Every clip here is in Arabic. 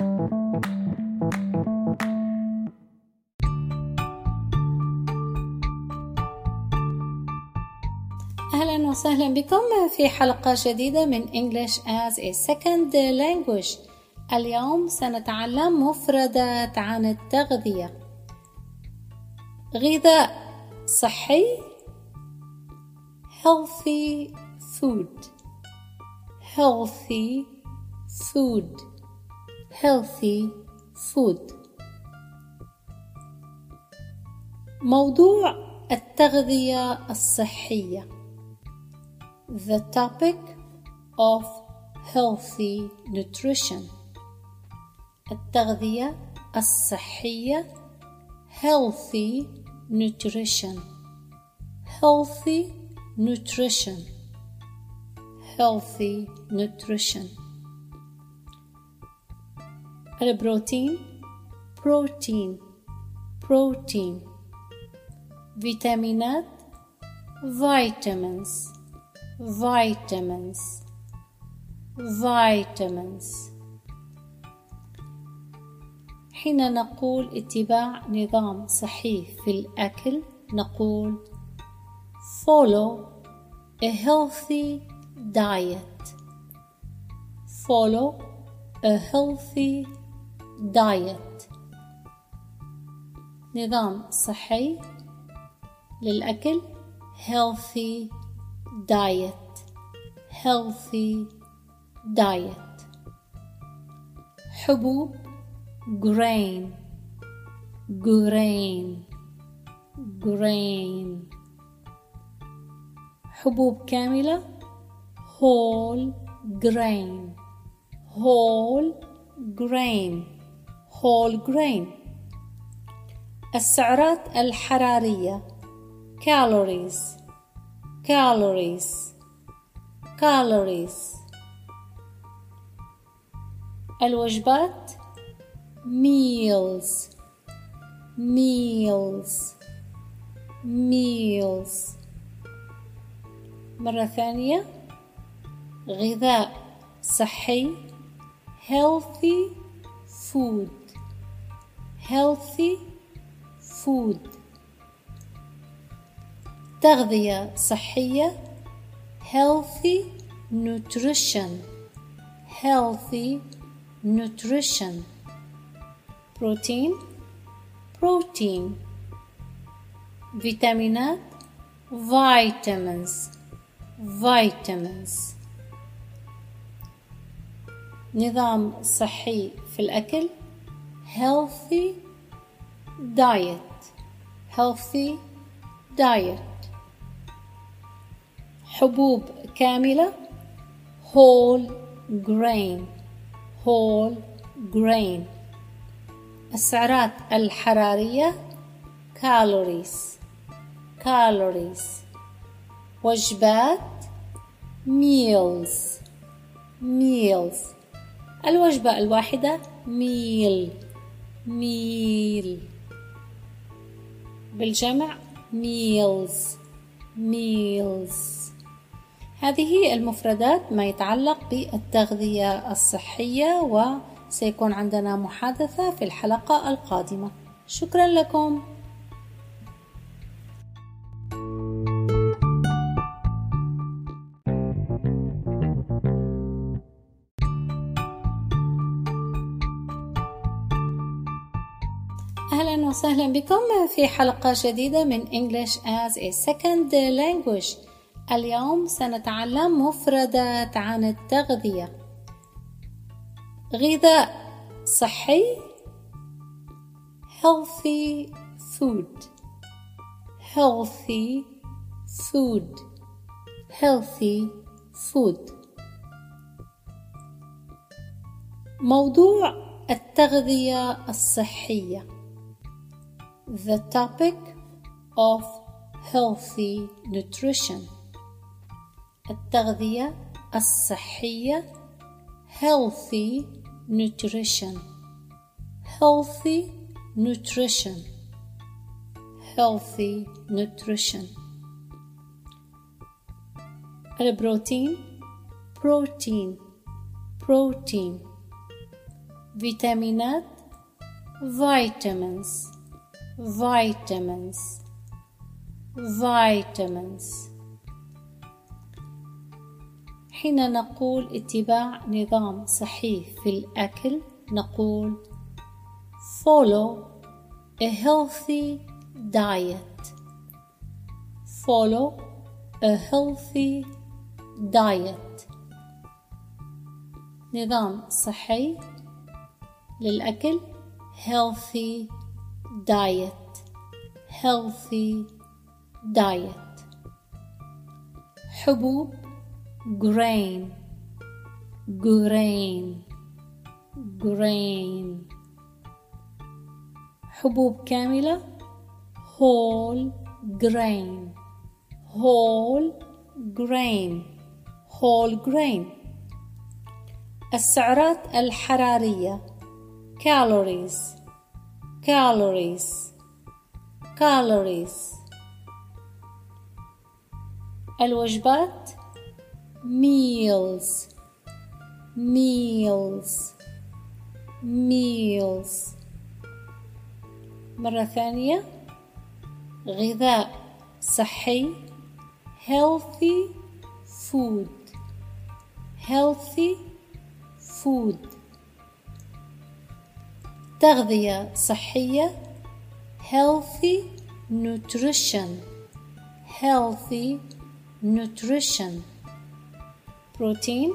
أهلا وسهلا بكم في حلقة جديدة من English as a Second Language. اليوم سنتعلم مفردات عن التغذية. غذاء صحي healthy food. Healthy food. healthy food موضوع التغذية الصحية the topic of healthy nutrition التغذية الصحية healthy nutrition healthy nutrition healthy nutrition البروتين بروتين بروتين فيتامينات vitamins vitamins vitamins حين نقول اتباع نظام صحي في الأكل نقول follow a healthy diet. follow a healthy diet نظام صحي للأكل healthy diet healthy diet حبوب grain grain grain حبوب كاملة whole grain whole grain whole grain السعرات الحرارية calories calories calories الوجبات meals meals meals مرة ثانية غذاء صحي healthy food healthy food تغذية صحية healthy nutrition healthy nutrition بروتين بروتين فيتامينات vitamins vitamins نظام صحي في الأكل healthy diet healthy diet حبوب كاملة whole grain whole grain السعرات الحرارية calories calories وجبات meals meals الوجبة الواحدة meal Meal بالجمع meals meals هذه المفردات ما يتعلق بالتغذية الصحية وسيكون عندنا محادثة في الحلقة القادمة. شكرا لكم. أهلا وسهلا بكم في حلقة جديدة من English as a Second Language. اليوم سنتعلم مفردات عن التغذية. غذاء صحي healthy food. Healthy food. Healthy food. موضوع التغذية الصحية. the topic of healthy nutrition التغذية الصحية healthy nutrition healthy nutrition healthy nutrition البروتين protein protein فيتامينات vitamins Vitamins vitamins حين نقول اتباع نظام صحي في الأكل نقول follow a healthy diet follow a healthy diet نظام صحي للأكل healthy diet healthy diet حبوب grain grain grain حبوب كاملة whole grain whole grain whole grain السعرات الحرارية calories calories calories الوجبات meals meals meals مرة ثانية غذاء صحي healthy food healthy food تغذية صحية healthy nutrition healthy nutrition protein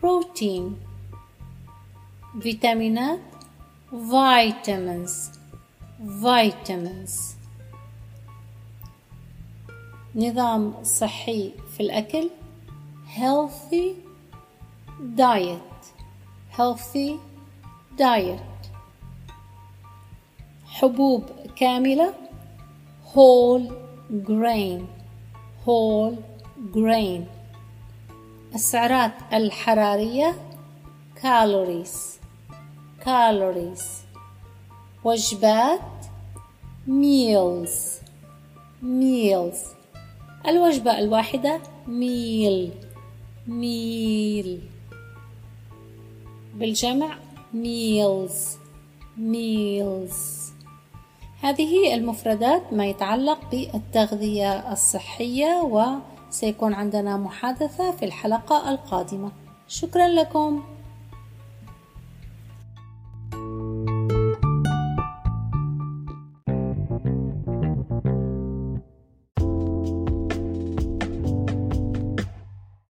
protein فيتامينات vitamins vitamins نظام صحي في الأكل healthy diet healthy diet حبوب كاملة whole grain whole grain السعرات الحرارية calories calories وجبات meals meals الوجبة الواحدة meal meal بالجمع meals meals هذه المفردات ما يتعلق بالتغذية الصحية وسيكون عندنا محادثة في الحلقة القادمة. شكرا لكم.